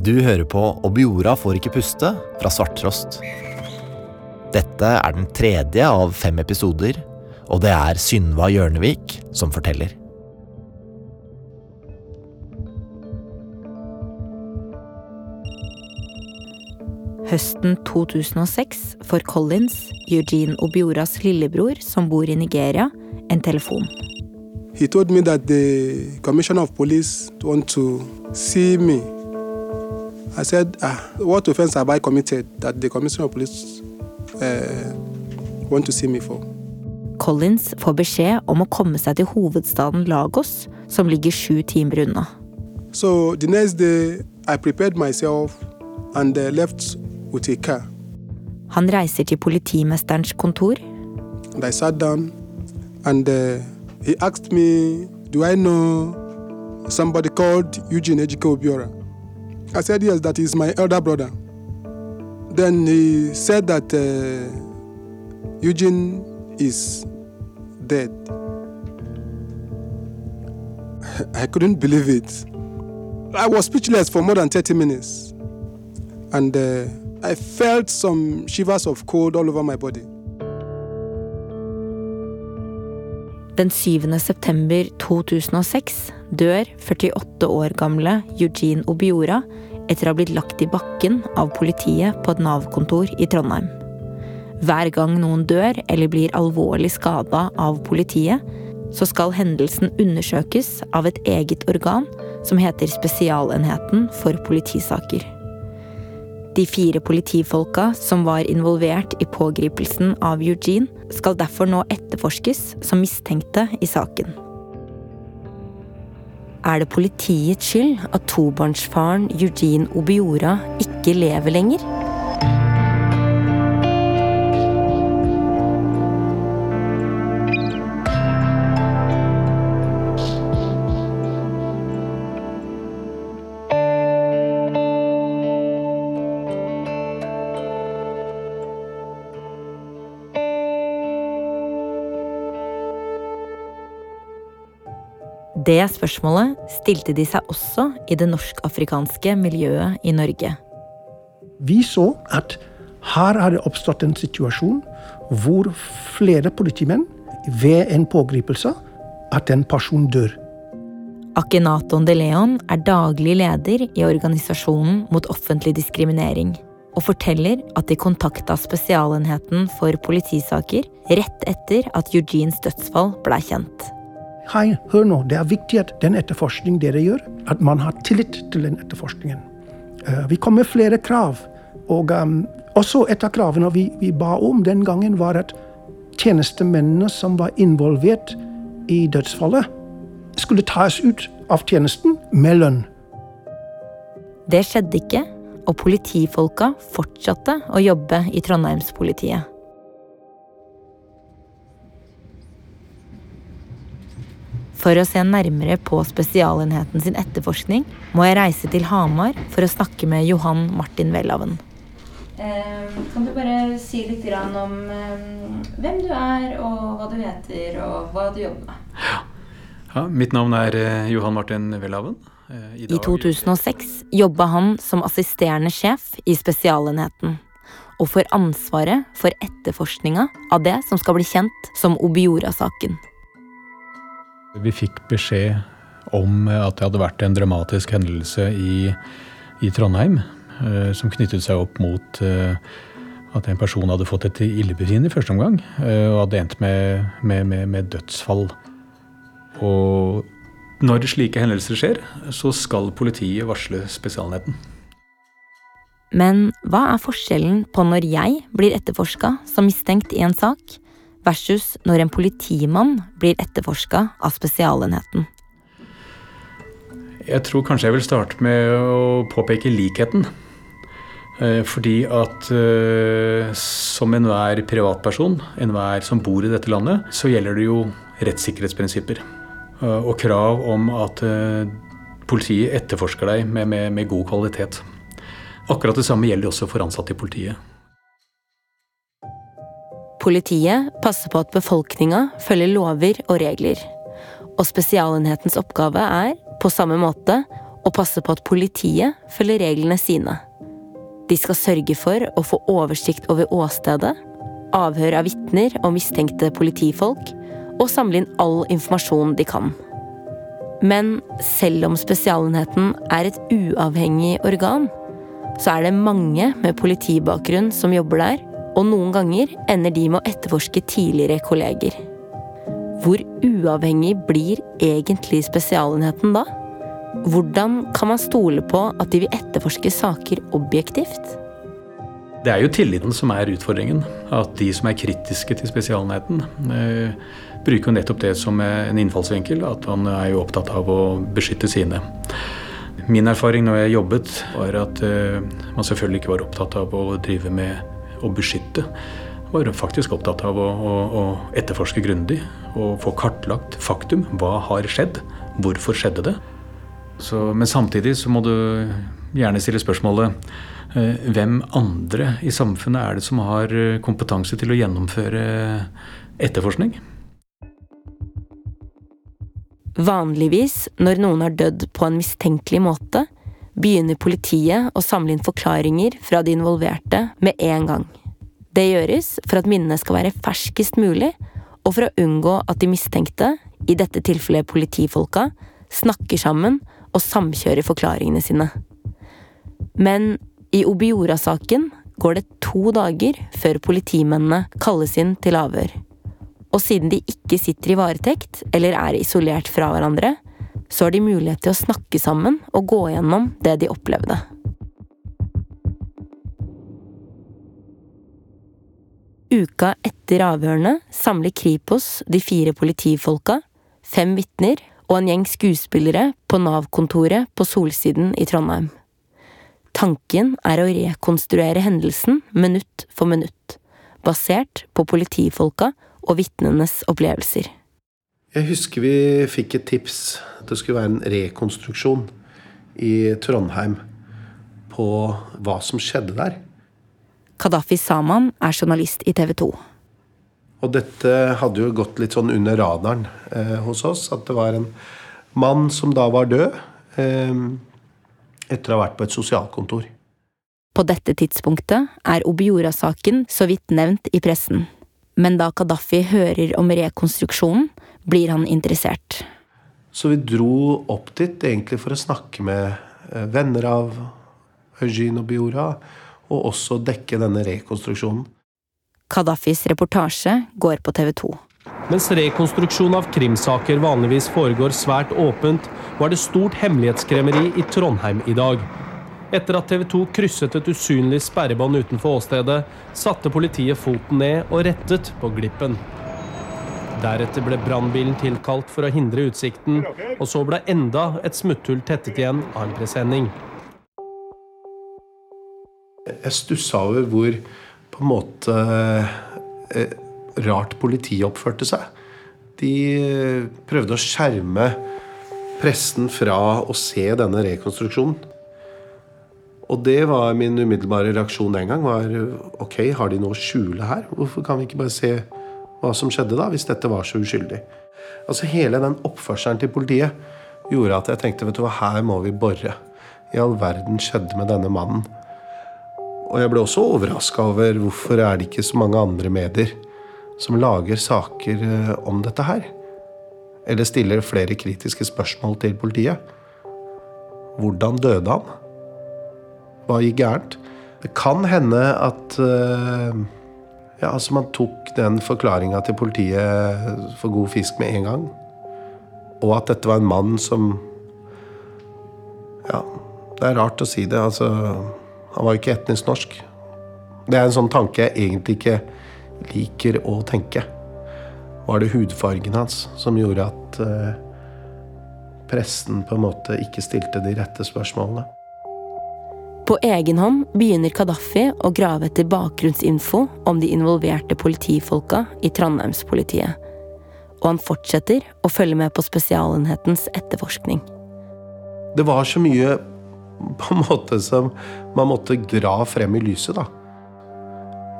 Du hører på Obiora får ikke puste fra Svarttrost. Dette er den tredje av fem episoder, og det er Synva Hjørnevik som forteller. Høsten 2006 får Collins, Eugene Obioras lillebror som bor i Nigeria, en telefon. He told me that the commissioner of police want to see me. I said, ah, what offense have I committed that the commissioner of police uh, want to see me for? Collins får beskjed om å komme seg til hovedstaden Lagos, som ligger sju timer unna. So the next day, I prepared myself and uh, left with a car. Han reiser til politimesterens kontor. And I sat down and uh, he asked me, Do I know somebody called Eugene Ejike Obiora? I said, Yes, that is my elder brother. Then he said that uh, Eugene is dead. I couldn't believe it. I was speechless for more than 30 minutes. And uh, I felt some shivers of cold all over my body. Den 7. september 2006 dør 48 år gamle Eugene Obiora etter å ha blitt lagt i bakken av politiet på et Nav-kontor i Trondheim. Hver gang noen dør eller blir alvorlig skada av politiet, så skal hendelsen undersøkes av et eget organ som heter Spesialenheten for politisaker. De fire politifolka som var involvert i pågripelsen av Eugene, skal derfor nå etterforskes som mistenkte i saken. Er det politiets skyld at tobarnsfaren Eugene Obiora ikke lever lenger? Det spørsmålet stilte de seg også i det norsk-afrikanske miljøet i Norge. Vi så at her har det oppstått en situasjon hvor flere politimenn ved en pågripelse at en person dør. Akenaton de Leon er daglig leder i organisasjonen mot offentlig diskriminering og forteller at de kontakta Spesialenheten for politisaker rett etter at Eugenes dødsfall blei kjent. Hei, hør nå, det er viktig at den etterforskning dere gjør, at man har tillit til den etterforskningen. Uh, vi kom med flere krav. Og um, også et av kravene vi, vi, ba om den gangen, var at tjenestemennene som var involvert i dødsfallet, skulle tas ut av tjenesten med lønn. Det skjedde ikke, og politifolka fortsatte å jobbe i Trondheimspolitiet. For å se nærmere på Spesialenheten sin etterforskning må jeg reise til Hamar for å snakke med Johan Martin Welhaven. Eh, kan du bare si litt om eh, hvem du er, og hva du heter, og hva du jobber med? Ja, ja Mitt navn er eh, Johan Martin Welhaven. I, I 2006 jobba han som assisterende sjef i Spesialenheten og får ansvaret for etterforskninga av det som skal bli kjent som Obiora-saken. Vi fikk beskjed om at det hadde vært en dramatisk hendelse i, i Trondheim eh, som knyttet seg opp mot eh, at en person hadde fått et illebefinnende i første omgang eh, og hadde endt med, med, med, med, dødsfall. Og når slike hendelser skjer, så skal politiet varsle Spesialenheten. Men hva er forskjellen på når jeg blir etterforska som mistenkt i en sak, versus når en politimann blir etterforska av Spesialenheten. Jeg tror kanskje jeg vil starte med å påpeke likheten. Eh, fordi at eh, som enhver privatperson, enhver som bor i dette landet, så gjelder det jo rettssikkerhetsprinsipper. Eh, og krav om at politiet etterforsker deg med, med, med god kvalitet. Akkurat det samme gjelder også for ansatte i politiet. Politiet passer på at befolkninga følger lover og regler. Og Spesialenhetens oppgave er, på samme måte, å passe på at politiet følger reglene sine. De skal sørge for å få oversikt over åstedet, avhør av vitner og mistenkte politifolk, og samle inn all informasjon de kan. Men selv om Spesialenheten er et uavhengig organ, så er det mange med politibakgrunn som jobber der, og noen ganger ender de med å etterforske tidligere kolleger. Hvor uavhengig blir egentlig Spesialenheten da? Hvordan kan man stole på at de vil etterforske saker objektivt? Det er jo tilliten som er utfordringen. At de som er kritiske til Spesialenheten, eh, bruker jo nettopp det som en innfallsvinkel. At man er jo opptatt av å beskytte sine. Min erfaring når jeg jobbet, var at eh, man selvfølgelig ikke var opptatt av å drive med å beskytte. Man var faktisk opptatt av å, å, å etterforske grundig og få kartlagt faktum. Hva har skjedd? Hvorfor skjedde det? Så, men samtidig så må du gjerne stille spørsmålet eh, hvem andre i samfunnet er det som har eh, kompetanse til å gjennomføre etterforskning? Vanligvis når noen har dødd på en mistenkelig måte, begynner politiet å samle inn forklaringer fra de involverte med en gang. Det gjøres for at minnene skal være ferskest mulig, og for å unngå at de mistenkte, i dette tilfellet politifolka, snakker sammen og samkjører forklaringene sine. Men i Obiora-saken går det to dager før politimennene kalles inn til avhør. Og siden de ikke sitter i varetekt eller er isolert fra hverandre, så har de mulighet til å snakke sammen og gå gjennom det de opplevde. Uka etter avhørene samler Kripos de fire politifolka, fem vitner og en gjeng skuespillere på Nav-kontoret på Solsiden i Trondheim. Tanken er å rekonstruere hendelsen minutt for minutt, basert på politifolka og vitnenes opplevelser. Jeg husker vi fikk et tips. Det skulle være en rekonstruksjon i Trondheim på hva som skjedde der. Kadafi Saman er journalist i TV 2. Og dette hadde jo gått litt sånn under radaren eh, hos oss. At det var en mann som da var død, eh, etter å ha vært på et sosialkontor. På dette tidspunktet er Obiora-saken så vidt nevnt i pressen. Men da Kadafi hører om rekonstruksjonen, blir han interessert. Så vi dro opp dit egentlig for å snakke med eh, venner av Eugene Biora, og også dekke denne rekonstruksjonen. Kadafis reportasje går på TV 2. Mens rekonstruksjon av krimsaker vanligvis foregår svært åpent, var det stort hemmelighetskremmeri i Trondheim i dag. Etter at TV 2 krysset et usynlig sperrebånd utenfor åstedet, satte politiet foten ned og rettet på glippen. Deretter ble brannbilen tilkalt for å hindre utsikten, og så ble enda et smutthull tettet igjen av en presenning. Jeg stussa over hvor på en måte eh, rart politiet oppførte seg. De eh, prøvde å skjerme pressen fra å se denne rekonstruksjonen. Og det var min umiddelbare reaksjon den gang. var Ok, har de noe å skjule her? Hvorfor kan vi ikke bare se hva som skjedde da, hvis dette var så uskyldig? Altså Hele den oppførselen til politiet gjorde at jeg tenkte vet du hva, her må vi bore. I all verden skjedde med denne mannen. Og jeg ble også overraska over hvorfor er det ikke så mange andre medier som lager saker eh, om dette her. Eller stiller flere kritiske spørsmål til politiet. Hvordan døde han? Hva gikk gærent? Det kan hende at uh, ja, altså man tok den forklaringa til politiet for god fisk med en gang. Og at dette var en mann som Ja, det er rart å si det. altså han var jo ikke etnisk norsk. Det er en sånn tanke jeg egentlig ikke liker å tenke. Var det hudfargen hans som gjorde at eh, pressen på en måte ikke stilte de rette spørsmålene? På egen hånd begynner Kadafi å grave etter bakgrunnsinfo om de involverte politifolka i Trondheimspolitiet. Og han fortsetter å følge med på Spesialenhetens etterforskning. Det var så mye på en måte som man måtte dra frem i lyset, da.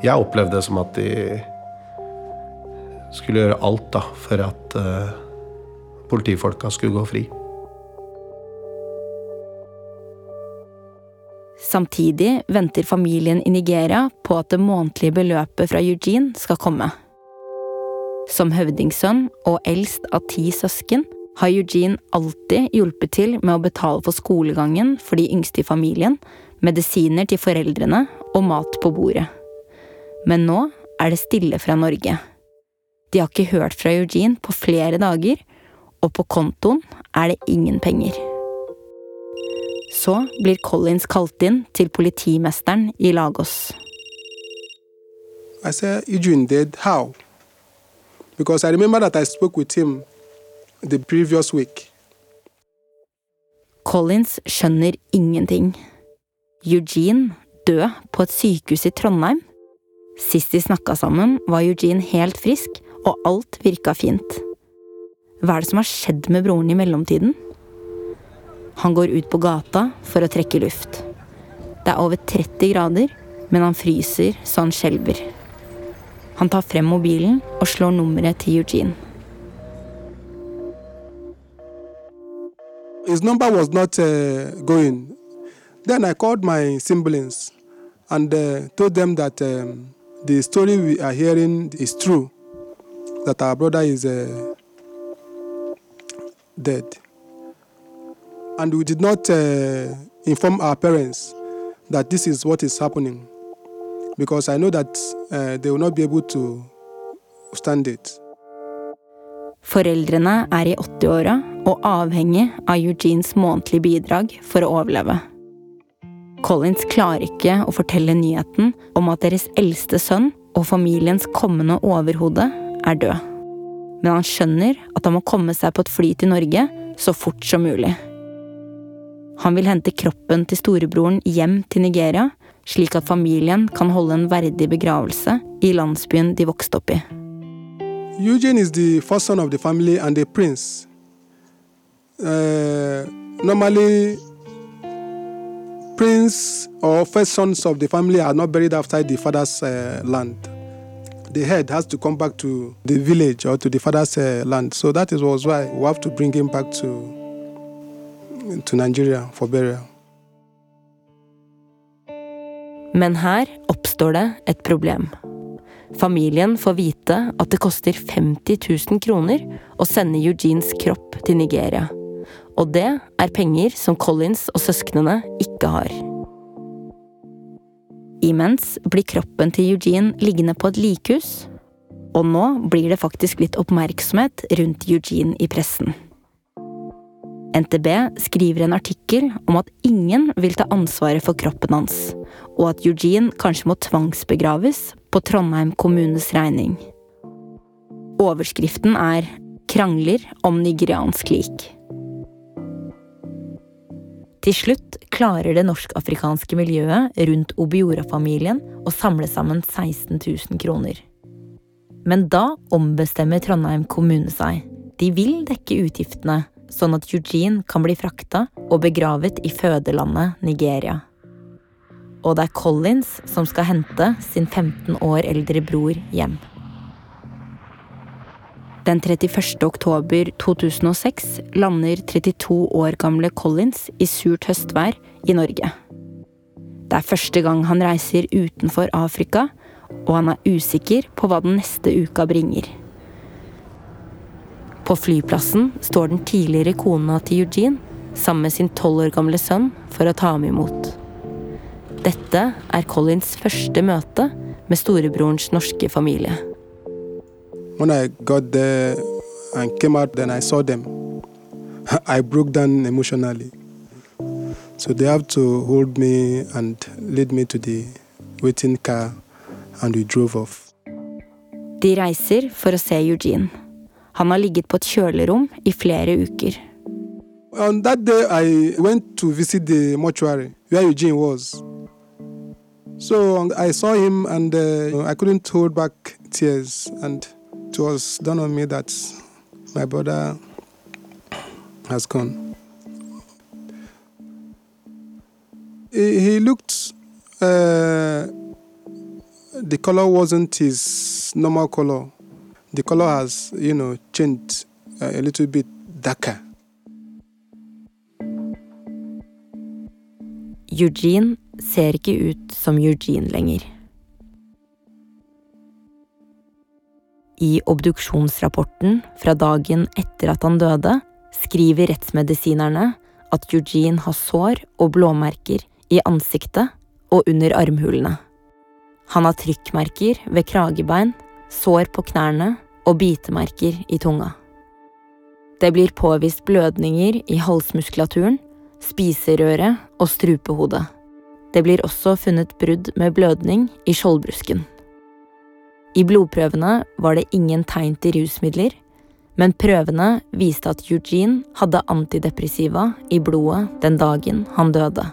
Jeg opplevde det som at de skulle gjøre alt da, for at uh, politifolka skulle gå fri. Samtidig venter familien i Nigeria på at det månedlige beløpet fra Eugene skal komme. Som høvdingsønn og eldst av ti søsken har Eugene alltid hjulpet til med å betale for skolegangen for de yngste i familien, medisiner til foreldrene og mat på bordet. Men nå er det stille fra Norge. De har ikke hørt fra Eugene på flere dager, og på kontoen er det ingen penger. Så blir Collins kalt inn til politimesteren i Lagos. I said, Eugene dead? How? Because I remember that I spoke with him the previous week. Collins skjønner ingenting. Eugene død på et sykehus i Trondheim? Sist de snakka sammen, var Eugene helt frisk, og alt virka fint. Hva er det som har skjedd med broren i mellomtiden? Han går ut på gata for å trekke luft. Det er over 30 grader, men han fryser så han skjelver. Han tar frem mobilen og slår nummeret til Eugene. His number was not uh, going. Then I called my siblings and uh, told them that um, the story we are hearing is true, that our brother is uh, dead. And we did not uh, inform our parents that this is what is happening because I know that uh, they will not be able to stand it. Foreldrene er i 80-åra og avhengig av Eugenes månedlige bidrag for å overleve. Collins klarer ikke å fortelle nyheten om at deres eldste sønn og familiens kommende overhode er død. Men han skjønner at han må komme seg på et fly til Norge så fort som mulig. Han vil hente kroppen til storebroren hjem til Nigeria, slik at familien kan holde en verdig begravelse i landsbyen de vokste opp i. Eugene is the first son of the family and a prince. Uh, normally, prince or first sons of the family are not buried outside the father's uh, land. The head has to come back to the village or to the father's uh, land. So that is why we have to bring him back to to Nigeria for burial. Men her oppstår det et problem. Familien får vite at det koster 50 000 kroner å sende Eugenes kropp til Nigeria. Og det er penger som Collins og søsknene ikke har. Imens blir kroppen til Eugene liggende på et likhus, og nå blir det faktisk litt oppmerksomhet rundt Eugene i pressen. NTB skriver en artikkel om at ingen vil ta ansvaret for kroppen hans, og at Eugene kanskje må tvangsbegraves på Trondheim kommunes regning. Overskriften er 'Krangler om nigeriansk lik'. Til slutt klarer det norsk-afrikanske miljøet rundt Obiora-familien å samle sammen 16 000 kroner. Men da ombestemmer Trondheim kommune seg. De vil dekke utgiftene, sånn at Eugene kan bli frakta og begravet i fødelandet Nigeria. Og det er Collins som skal hente sin 15 år eldre bror hjem. Den 31. oktober 2006 lander 32 år gamle Collins i surt høstvær i Norge. Det er første gang han reiser utenfor Afrika, og han er usikker på hva den neste uka bringer. På flyplassen står den tidligere kona til Eugene sammen med sin tolv år gamle sønn for å ta ham imot. Dette er Collins første møte med storebrorens norske familie. When I got there and came out, then I saw them. I broke down emotionally. So they have to hold me and lead me to the waiting car, and we drove off. De reiser for å se Eugene. Han har ligget på et kjølerom i flere uker. On that day, I went to visit the mortuary where Eugene was. So I saw him, and uh, I couldn't hold back tears, and it was done on me that my brother has gone. He, he looked. Uh, the color wasn't his normal color. The color has, you know, changed uh, a little bit darker. Eugene ser ikke ut som Eugene lenger. I obduksjonsrapporten fra dagen etter at han døde, skriver rettsmedisinerne at Eugene har sår og blåmerker i ansiktet og under armhulene. Han har trykkmerker ved kragebein, sår på knærne og bitemerker i tunga. Det blir påvist blødninger i halsmuskulaturen, spiserøret og strupehodet. Det blir også funnet brudd med blødning i skjoldbrusken. I blodprøvene var det ingen tegn til rusmidler, men prøvene viste at Eugene hadde antidepressiva i blodet den dagen han døde.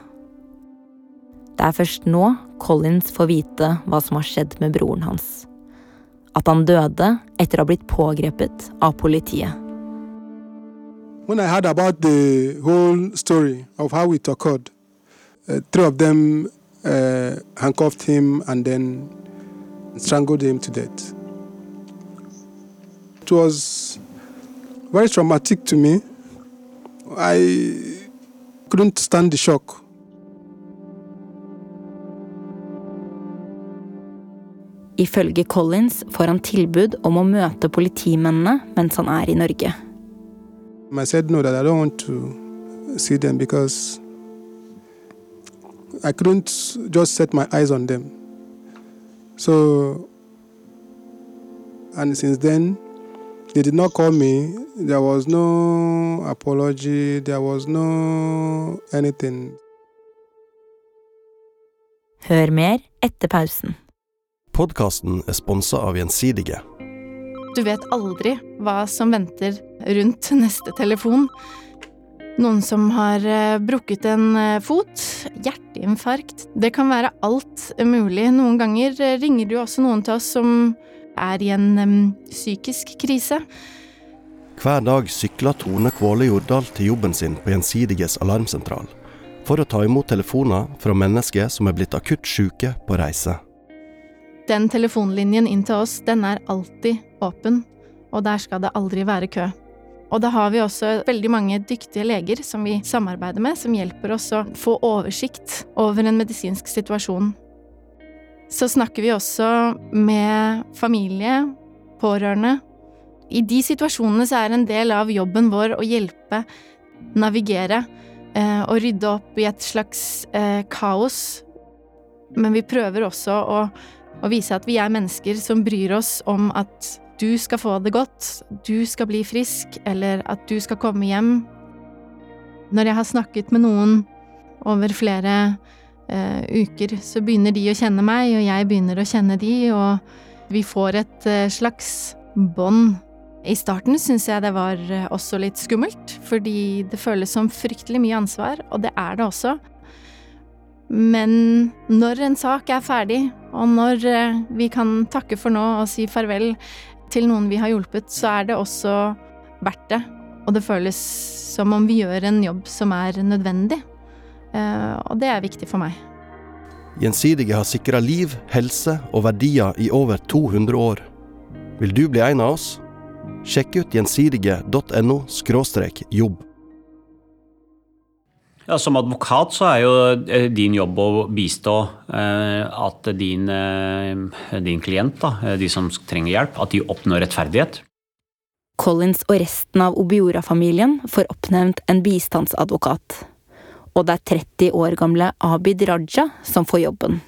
Det er først nå Collins får vite hva som har skjedd med broren hans. At han døde etter å ha blitt pågrepet av politiet. When I heard about the whole story of how it occurred, uh, three of them uh, handcuffed him and then strangled him to death. It was very traumatic to me. I couldn't stand the shock. Ifølge Collins får han tilbud om å møte politimennene mens han er i Norge. I said no, that I don't want to see them because I couldn't just set my eyes on them. So, and since then, they did not call me. There was no apology. There was no anything. Hør mer etter pausen. Podkasten er sponsa av Gjensidige. Du vet aldri hva som venter rundt neste telefon. Noen som har eh, brukket en eh, fot, hjerteinfarkt Det kan være alt mulig. Noen ganger eh, ringer det jo også noen til oss som er i en um, psykisk krise. Hver dag sykler Tone Kvåle Jordal til jobben sin på Gjensidiges alarmsentral for å ta imot telefoner fra mennesker som er blitt akutt syke på reise. Den telefonlinjen inn til oss, den er alltid åpen, og der skal det aldri være kø. Og da har vi også veldig mange dyktige leger som vi samarbeider med, som hjelper oss å få oversikt over en medisinsk situasjon. Så snakker vi også med familie, pårørende. I de situasjonene så er en del av jobben vår å hjelpe, navigere eh, og rydde opp i et slags eh, kaos. Men vi prøver også å, å vise at vi er mennesker som bryr oss om at du skal få det godt, du skal bli frisk, eller at du skal komme hjem. Når jeg har snakket med noen over flere uh, uker, så begynner de å kjenne meg, og jeg begynner å kjenne de, og vi får et uh, slags bånd. I starten syns jeg det var eh, også litt skummelt, fordi det føles som fryktelig mye ansvar, og det er det også. Men når en sak er ferdig, og når eh, vi kan takke for nå og si farvel til noen vi har hjulpet, så er det også verdt det. Og det føles som om vi gjør en jobb som er nødvendig. Eh, og det er viktig for meg. Gjensidige har sikra liv, helse og verdier i over 200 år. Vil du bli en av oss? Sjekk ut gjensidige.no jobb. Ja, Som advokat så er jo eh, din jobb å bistå eh, at din, eh, din klient, da, de som trenger hjelp, at de oppnår rettferdighet. Collins og resten av Obiora-familien får oppnevnt en bistandsadvokat. Og det er 30 år gamle Abid Raja som får jobben.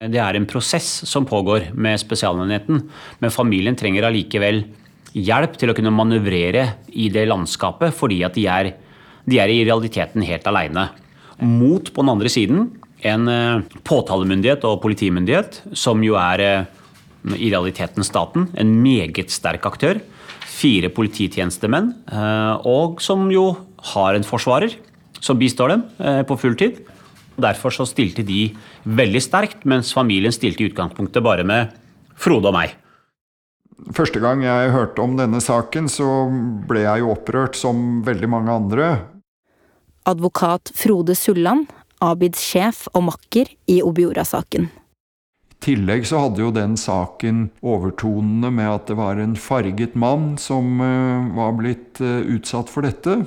Det er en prosess som pågår med Spesialenheten, men familien trenger allikevel hjelp til å kunne manøvrere i det landskapet, fordi at de er, de er i realiteten helt aleine. Mot på den andre siden en eh, påtalemyndighet og politimyndighet, som jo er eh, i realiteten staten, en meget sterk aktør. Fire polititjenestemenn, eh, og som jo har en forsvarer som bistår dem på fulltid. Derfor så stilte de veldig sterkt, mens familien stilte i utgangspunktet bare med Frode og meg. Første gang jeg hørte om denne saken, så ble jeg jo opprørt som veldig mange andre. Advokat Frode Sulland, Abids sjef og makker i Obiora-saken. I tillegg så hadde jo den saken overtonene med at det var en farget mann som uh, var blitt uh, utsatt for dette.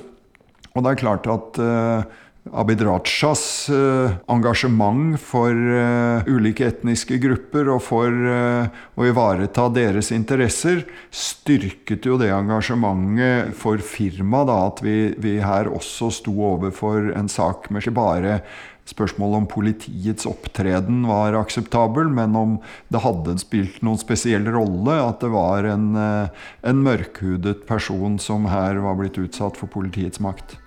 Og det er klart at uh, Abid Rajas eh, engasjement for eh, ulike etniske grupper og for eh, å ivareta deres interesser, styrket jo det engasjementet for firmaet. At vi, vi her også sto overfor en sak med ikke bare spørsmålet om politiets opptreden var akseptabel, men om det hadde spilt noen spesiell rolle at det var en, en mørkhudet person som her var blitt utsatt for politiets makt.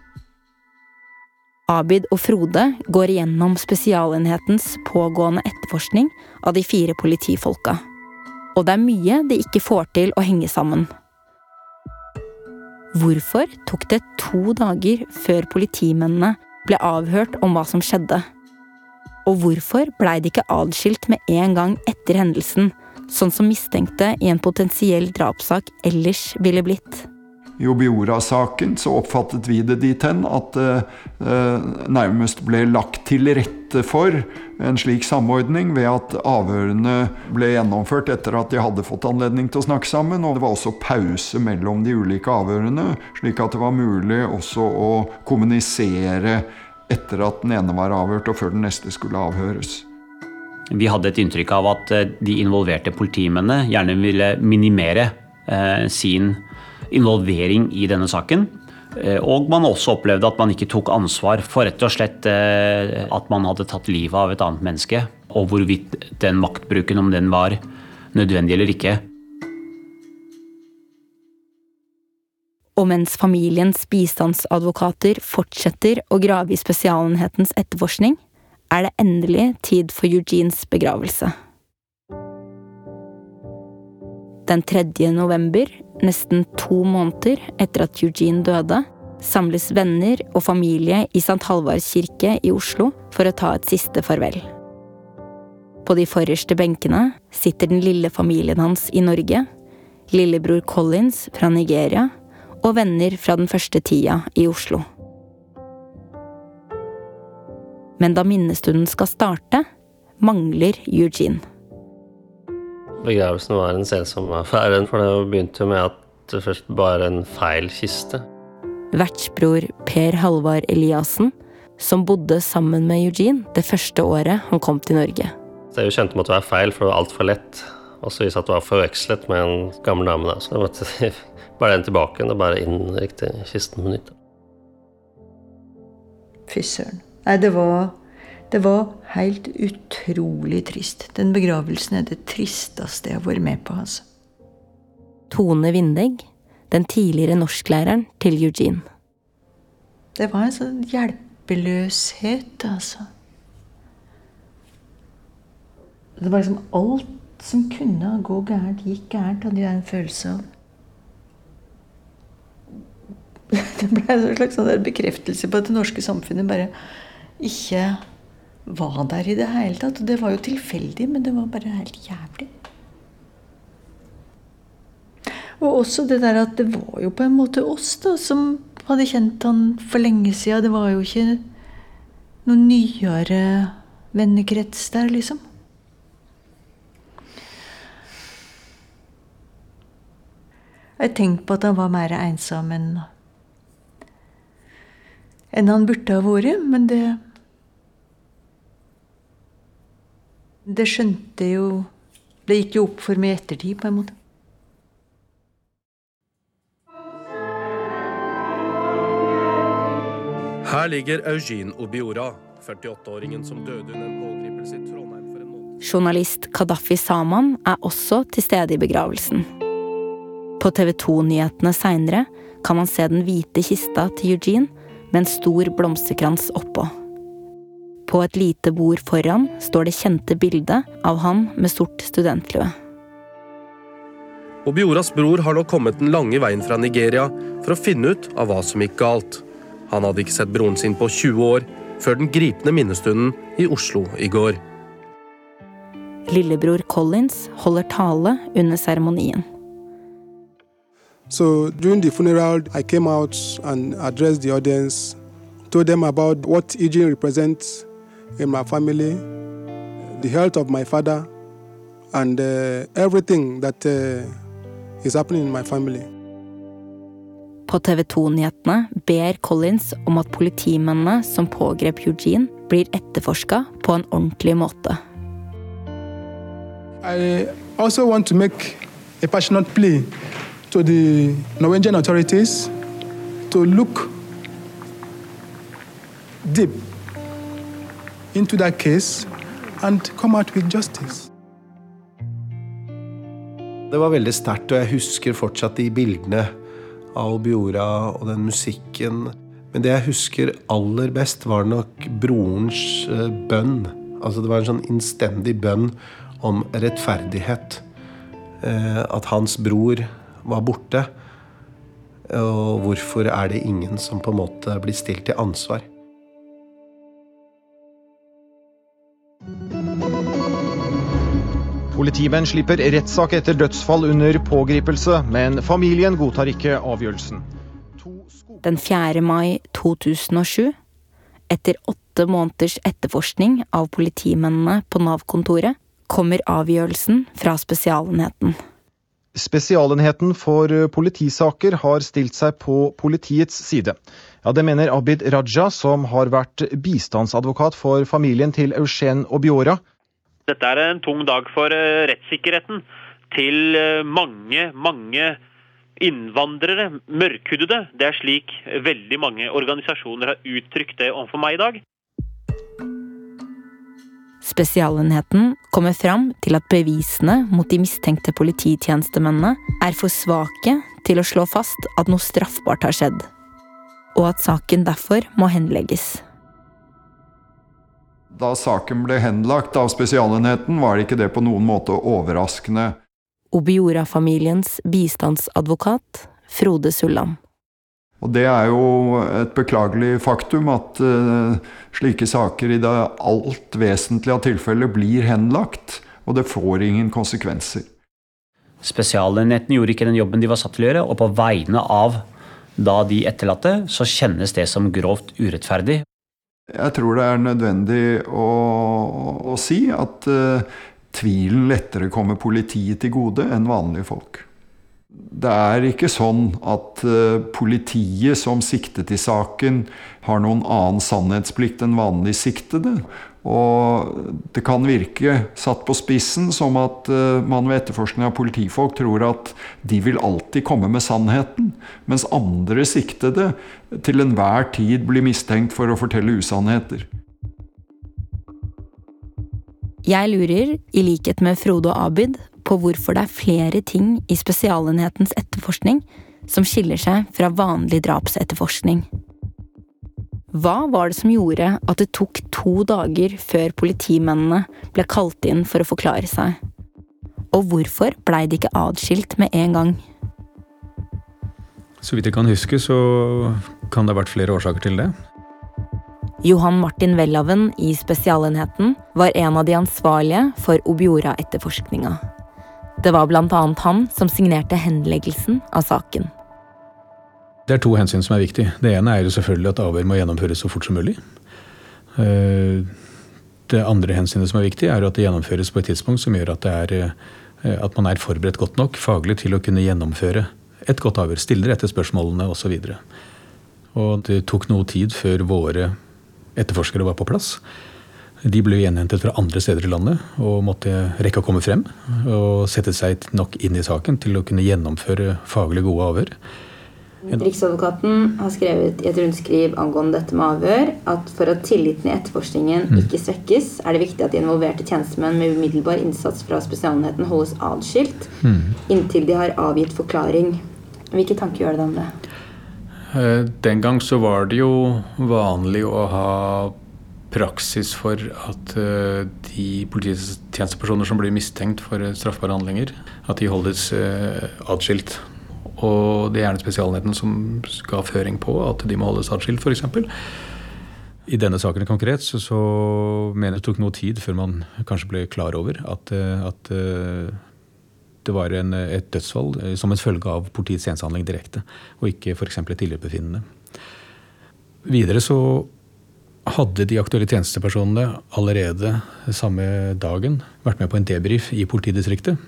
Abid og Frode går igjennom Spesialenhetens pågående etterforskning av de fire politifolka. Og det er mye de ikke får til å henge sammen. Hvorfor tok det to dager før politimennene ble avhørt om hva som skjedde? Og hvorfor blei de ikke adskilt med en gang etter hendelsen, sånn som mistenkte i en potensiell drapssak ellers ville blitt? I Obiora-saken så oppfattet vi det dit hen at det eh, nærmest ble lagt til rette for en slik samordning ved at avhørene ble gjennomført etter at de hadde fått anledning til å snakke sammen. Og det var også pause mellom de ulike avhørene, slik at det var mulig også å kommunisere etter at den ene var avhørt og før den neste skulle avhøres. Vi hadde et inntrykk av at eh, de involverte politimennene gjerne ville minimere eh, sin involvering i denne saken. Eh, og man også opplevde at man ikke tok ansvar for rett og slett eh, at man hadde tatt livet av et annet menneske. Og hvorvidt den maktbruken, om den var nødvendig eller ikke. Og mens familiens bistandsadvokater fortsetter å grave i Spesialenhetens etterforskning, er det endelig tid for Eugenes begravelse. Den 3. november, nesten to måneder etter at Eugene døde, samles venner og familie i St. Halvards kirke i Oslo for å ta et siste farvel. På de forreste benkene sitter den lille familien hans i Norge, lillebror Collins fra Nigeria og venner fra den første tida i Oslo. Men da minnestunden skal starte, mangler Eugene. Begravelsen var en selsom affære, for det begynte jo med at det først var en feil kiste. Vertsbror Per Halvard Eliassen, som bodde sammen med Eugene det første året han kom til Norge. Det jeg kjente at det var feil, for det var altfor lett. Og så viste det at det var forvekslet med en gammel dame. Da. Så jeg måtte bare den tilbake og bare inn riktig kisten på nytt. Fy søren. Nei, det var det var helt utrolig trist. Den begravelsen er det tristeste jeg har vært med på. altså. Tone Vindegg, den tidligere norsklæreren til Eugene. Det var en sånn hjelpeløshet, altså. Det var liksom alt som kunne gå gærent, gikk gærent, hadde jeg en følelse av. Det ble en slags sånn bekreftelse på at det norske samfunnet bare ikke var der i det hele tatt. Og det var jo tilfeldig, men det var bare helt jævlig. Og også det der at det var jo på en måte oss da, som hadde kjent han for lenge sida. Det var jo ikke noen nyere vennekrets der, liksom. Jeg tenkte på at han var mer ensom enn enn han burde ha vært, men det Det skjønte jo Det gikk jo opp for meg i ettertid, på en måte. Her ligger Eugene Obiora, 48-åringen som døde under en pågripelse i Trondheim for en måned. Journalist Kadafi Saman er også til stede i begravelsen. På TV 2-nyhetene seinere kan man se den hvite kista til Eugene med en stor blomsterkrans oppå. På et lite bord foran står det kjente bildet av han med sort studentlue. Obioras bror har nå kommet den lange veien fra Nigeria for å finne ut av hva som gikk galt. Han hadde ikke sett broren sin på 20 år, før den gripende minnestunden i Oslo i går. Lillebror Collins holder tale under seremonien. So during the funeral, I came out and addressed the audience, told them about what Eugene represents in my family, the health of my father, and uh, everything that uh, is happening in my family. på TV 2-nyhetene ber Collins om at politimennene som pågrep Eugene, blir etterforska på en ordentlig måte. I also want to make a passionate plea to the Norwegian authorities to look deep into that case and come out with justice. Det var veldig sterkt, og jeg husker fortsatt de bildene av Biora og den musikken. Men det jeg husker aller best, var nok brorens eh, bønn. Altså Det var en sånn innstendig bønn om rettferdighet. Eh, at hans bror var borte. Og hvorfor er det ingen som på en måte blir stilt til ansvar? Politimenn slipper rettssak etter dødsfall under pågripelse, men familien godtar ikke avgjørelsen. Den 4. mai 2007, etter åtte måneders etterforskning av politimennene på Nav-kontoret, kommer avgjørelsen fra Spesialenheten. Spesialenheten for politisaker har stilt seg på politiets side. Ja, Det mener Abid Raja, som har vært bistandsadvokat for familien til Eugen Obiora. Dette er en tung dag for eh, rettssikkerheten til eh, mange, mange innvandrere, mørkhudede. Det er slik veldig mange organisasjoner har uttrykt det overfor meg i dag. Spesialenheten kommer fram til at bevisene mot de mistenkte polititjenestemennene er for svake til å slå fast at noe straffbart har skjedd, og at saken derfor må henlegges. Da saken ble henlagt av Spesialenheten, var det ikke det på noen måte overraskende. Obiora-familiens bistandsadvokat Frode Sulland. Og Det er jo et beklagelig faktum at uh, slike saker i det alt vesentlige av tilfellet blir henlagt, og det får ingen konsekvenser. Spesialenheten gjorde ikke den jobben de var satt til å gjøre, og på vegne av da de etterlatte, så kjennes det som grovt urettferdig. Jeg tror det er nødvendig å, å si at uh, tvilen lettere kommer politiet til gode enn vanlige folk. Det er ikke sånn at uh, politiet som siktet i saken, har noen annen sannhetsplikt enn vanlig siktede. Og det kan virke, satt på spissen, som at uh, man ved etterforskning av politifolk tror at de vil alltid komme med sannheten, mens andre siktede til enhver tid blir mistenkt for å fortelle usannheter. Jeg lurer, i likhet med Frode og Abid, på hvorfor det er flere ting i Spesialenhetens etterforskning som skiller seg fra vanlig drapsetterforskning. Hva var det som gjorde at det tok to dager før politimennene ble kalt inn for å forklare seg? Og hvorfor blei de ikke adskilt med en gang? Så vidt jeg kan huske, så kan det ha vært flere årsaker til det. Johan Martin Welhaven i Spesialenheten var en av de ansvarlige for Obiora-etterforskninga. Det var annet han som signerte henleggelsen av saken. Det er to hensyn som er viktig. Det ene er jo selvfølgelig at avhør må gjennomføres så fort som mulig. Eh, det andre hensynet som er viktig, er at det gjennomføres på et tidspunkt som gjør at, er, eh, at man er forberedt godt nok faglig til å kunne gjennomføre et godt avhør. Stille rette spørsmålene osv. Det tok noe tid før våre etterforskere var på plass. De ble gjenhentet fra andre steder i landet og måtte rekke å komme frem. Og sette seg nok inn i saken til å kunne gjennomføre faglig gode avhør. Riksadvokaten har skrevet i et rundskriv angående dette med avhør at for at tilliten i etterforskningen mm. ikke svekkes, er det viktig at de involverte tjenestemenn med umiddelbar innsats fra Spesialenheten holdes adskilt mm. inntil de har avgitt forklaring. Hvilke tanker gjør det om det? Eh, den gang så var det jo vanlig å ha praksis for at eh, de polititjenestepersoner som blir mistenkt for straffbare handlinger, at de holdes eh, atskilt. Og det er gjerne Spesialenheten som ga føring på at de må holdes atskilt, f.eks. I denne saken konkret så, så mener jeg det tok noe tid før man kanskje ble klar over at, at det var en, et dødsfall eh, som en følge av politiets ensehandling direkte, og ikke f.eks. et illebefinnende. Videre så hadde de aktuelle tjenestepersonene allerede samme dagen vært med på en debrief i politidistriktet.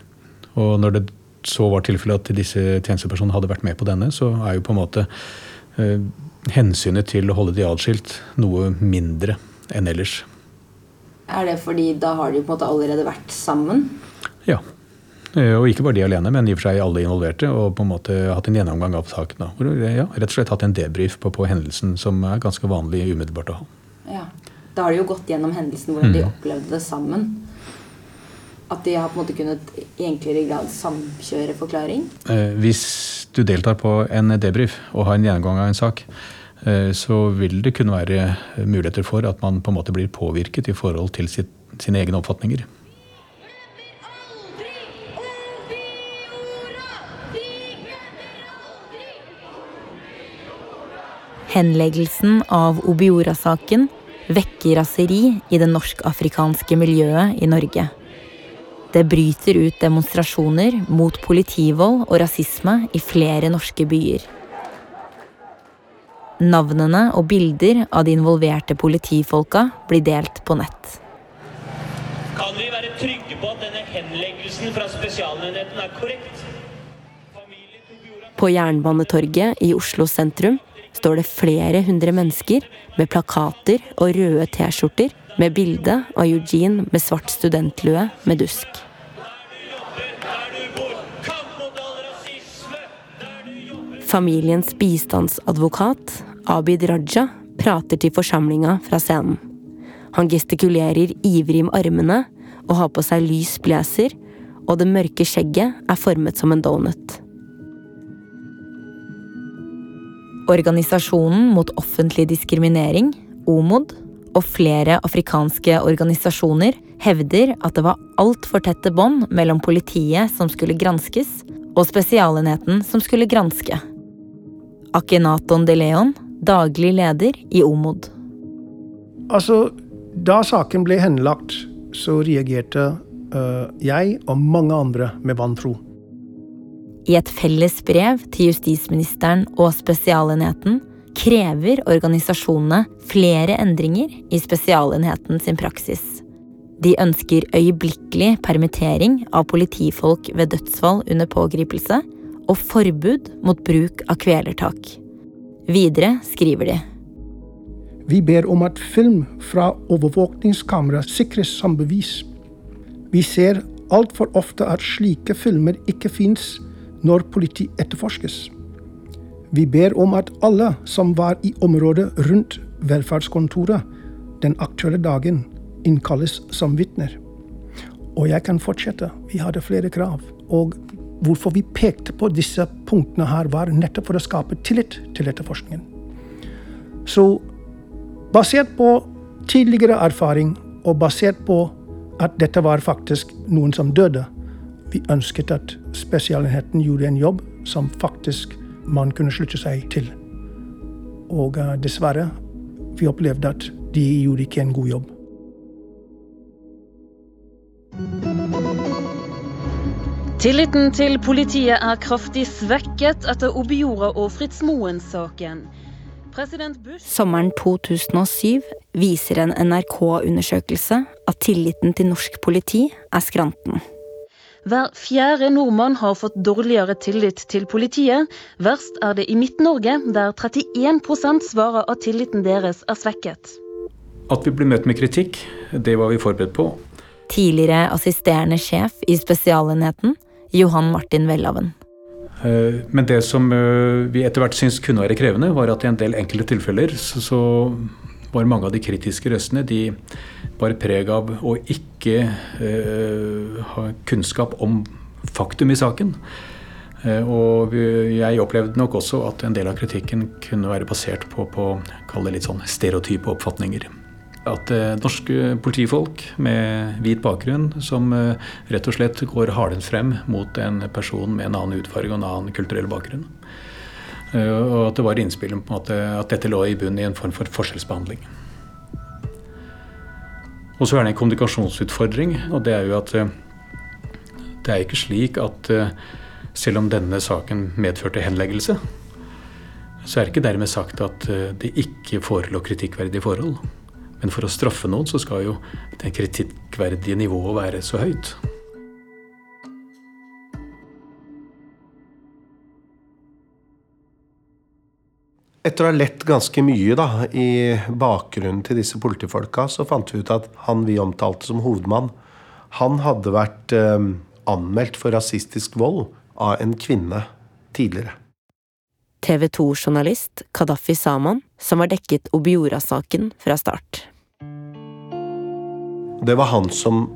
Og når det så var tilfellet at disse tjenestepersonene hadde vært med på denne, så er jo på en måte eh, hensynet til å holde de adskilt noe mindre enn ellers. Er det fordi da har de på en måte allerede vært sammen? Ja. Eh, og ikke bare de alene, men i og for seg alle involverte. Og på en måte hatt en gjennomgang av saken. Da. Ja, rett og slett hatt en debrief på, på, hendelsen, som er ganske vanlig umiddelbart å ha. Ja. Da har de jo gått gjennom hendelsen, hvordan mm. de opplevde det sammen. At de har på en måte kunnet i enklere grad samkjøre forklaring? Eh, hvis du deltar på en debrief og har en gjennomgang av en sak, Eh, så vil det kunne være muligheter for at man på en måte blir påvirket i forhold til sitt, sine egne oppfatninger. Henleggelsen av Obiora-saken vekker raseri i det norsk-afrikanske miljøet i Norge. Det bryter ut demonstrasjoner mot politivold og rasisme i flere norske byer. Navnene og bilder av de involverte politifolka blir delt på nett. Kan vi være trygge på at denne henleggelsen fra Spesialenheten er korrekt? På Jernbanetorget i Oslo sentrum står det flere hundre mennesker med plakater og røde T-skjorter med bilde av Eugene med svart studentlue med dusk. Familiens bistandsadvokat Abid Raja prater til forsamlinga fra scenen. Han gestikulerer ivrig med armene og har på seg lys blazer, og det mørke skjegget er formet som en donut. Organisasjonen mot offentlig diskriminering, OMOD, og flere afrikanske organisasjoner hevder at det var altfor tette bånd mellom politiet som skulle granskes, og Spesialenheten som skulle granske. Akenaton de Leon daglig leder i OMOD. Altså, da saken ble henlagt, så reagerte uh, jeg og mange andre med vantro. I et felles brev til justisministeren og Spesialenheten krever organisasjonene flere endringer i Spesialenheten sin praksis. De ønsker øyeblikkelig permittering av politifolk ved dødsfall under pågripelse og forbud mot bruk av kvelertak. Videre skriver de. Vi ber om at film fra overvåkningskamera sikres som bevis. Vi ser altfor ofte at slike filmer ikke fins når politi etterforskes. Vi ber om at alle som var i området rundt velferdskontoret den aktuelle dagen, innkalles som vitner. Og jeg kan fortsette. Vi hadde flere krav. Og Hvorfor vi pekte på disse punktene her, var nettopp for å skape tillit til etterforskningen. Så basert på tidligere erfaring og basert på at dette var faktisk noen som døde, vi ønsket at Spesialenheten gjorde en jobb som faktisk man kunne slutte seg til. Og uh, dessverre, vi opplevde at de gjorde ikke en god jobb. Tilliten til politiet er kraftig svekket etter Obiora og Fritz Moen-saken. Sommeren 2007 viser en NRK-undersøkelse at tilliten til norsk politi er skranten. Hver fjerde nordmann har fått dårligere tillit til politiet. Verst er det i Midt-Norge, der 31% svarer at tilliten deres er svekket. At vi blir møtt med kritikk, det var vi forberedt på. Tidligere assisterende sjef i Spesialenheten Johan Martin Welhaven. Eh, men det som eh, vi etter hvert syntes kunne være krevende, var at i en del enkelte tilfeller så, så var mange av de kritiske røstene de bar preg av å ikke eh, ha kunnskap om faktum i saken. Eh, og jeg opplevde nok også at en del av kritikken kunne være basert på, på kall det litt sånn stereotype oppfatninger. At eh, norske politifolk med hvit bakgrunn som eh, rett og slett går hardent frem mot en person med en annen utfarge og en annen kulturell bakgrunn. Eh, og at det var innspillet på en at dette lå i bunnen i en form for forskjellsbehandling. Og så er det en kommunikasjonsutfordring, og det er jo at det er ikke slik at selv om denne saken medførte henleggelse, så er det ikke dermed sagt at det ikke forelå kritikkverdige forhold. Men for å straffe noen, så skal jo det kritikkverdige nivået være så høyt. Etter å ha lett ganske mye da, i bakgrunnen til disse politifolka, så fant vi ut at han vi omtalte som hovedmann, han hadde vært eh, anmeldt for rasistisk vold av en kvinne tidligere. TV 2-journalist Kadafi Saman, som har dekket Obiora-saken fra start. Det var han som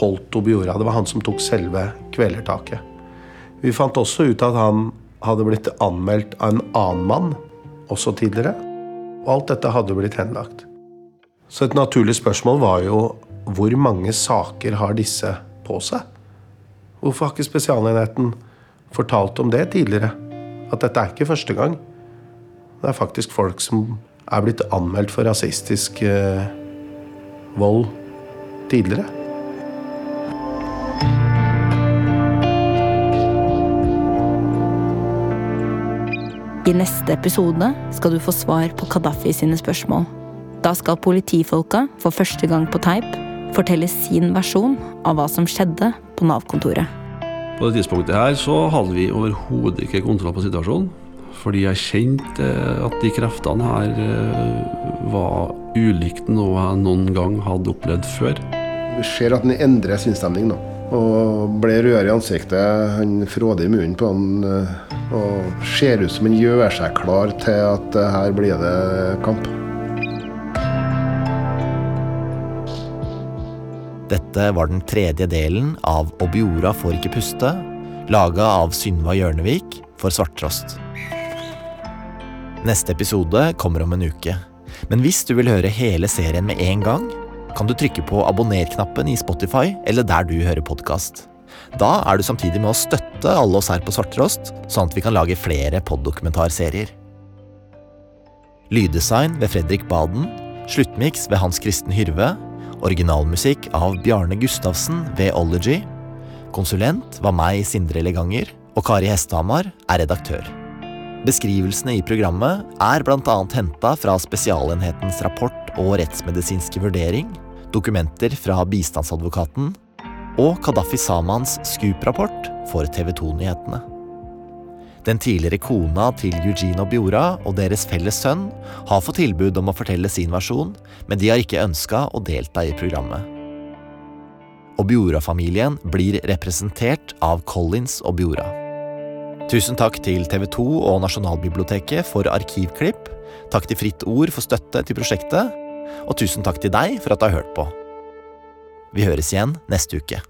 holdt Obiora. Det var han som tok selve kvelertaket. Vi fant også ut at han hadde blitt anmeldt av en annen mann også tidligere. Og alt dette hadde blitt henlagt. Så et naturlig spørsmål var jo hvor mange saker har disse på seg? Hvorfor har ikke Spesialenheten fortalt om det tidligere? At dette er ikke første gang. Det er faktisk folk som er blitt anmeldt for rasistisk eh, vold tidligere. I neste episode skal du få svar på Kadafi sine spørsmål. Da skal politifolka for første gang på teip fortelle sin versjon av hva som skjedde på Nav-kontoret. På det tidspunktet her så hadde vi overhodet ikke kontroll på situasjonen. Fordi jeg kjente at de kreftene her eh, var ulikt noe jeg noen gang hadde opplevd før. Vi ser at den endrer sinnsstemning nå. Og ble rød i ansiktet, han fråder i munnen på han. eh, Og ser ut som han gjør seg klar til at eh, her blir det kamp. Dette var den tredje delen av Obiora får ikke puste, laga av Synva Hjørnevik for Svarttrost. Neste episode kommer om en uke. Men hvis du vil høre hele serien med en gang, kan du trykke på abonner-knappen i Spotify eller der du hører podkast. Da er du samtidig med å støtte alle oss her på Svarttrost, sånn at vi kan lage flere poddokumentarserier. Lyddesign ved Fredrik Baden, sluttmiks ved Hans Kristen Hyrve, originalmusikk av Bjarne Gustavsen ved Ology, konsulent var meg, Sindre Leganger, og Kari Hesthamar er redaktør. Beskrivelsene i programmet er bl.a. henta fra Spesialenhetens rapport og rettsmedisinske vurdering, dokumenter fra bistandsadvokaten og Kadafi Samans Scoop-rapport for TV 2-nyhetene. Den tidligere kona til Eugene Obiora og deres felles sønn har fått tilbud om å fortelle sin versjon, men de har ikke ønska å delta i programmet. Og Obiora-familien blir representert av Collins og Obiora. Tusen takk til TV 2 og Nasjonalbiblioteket for arkivklipp. Takk til Fritt Ord for støtte til prosjektet. Og tusen takk til deg for at du har hørt på. Vi høres igjen neste uke.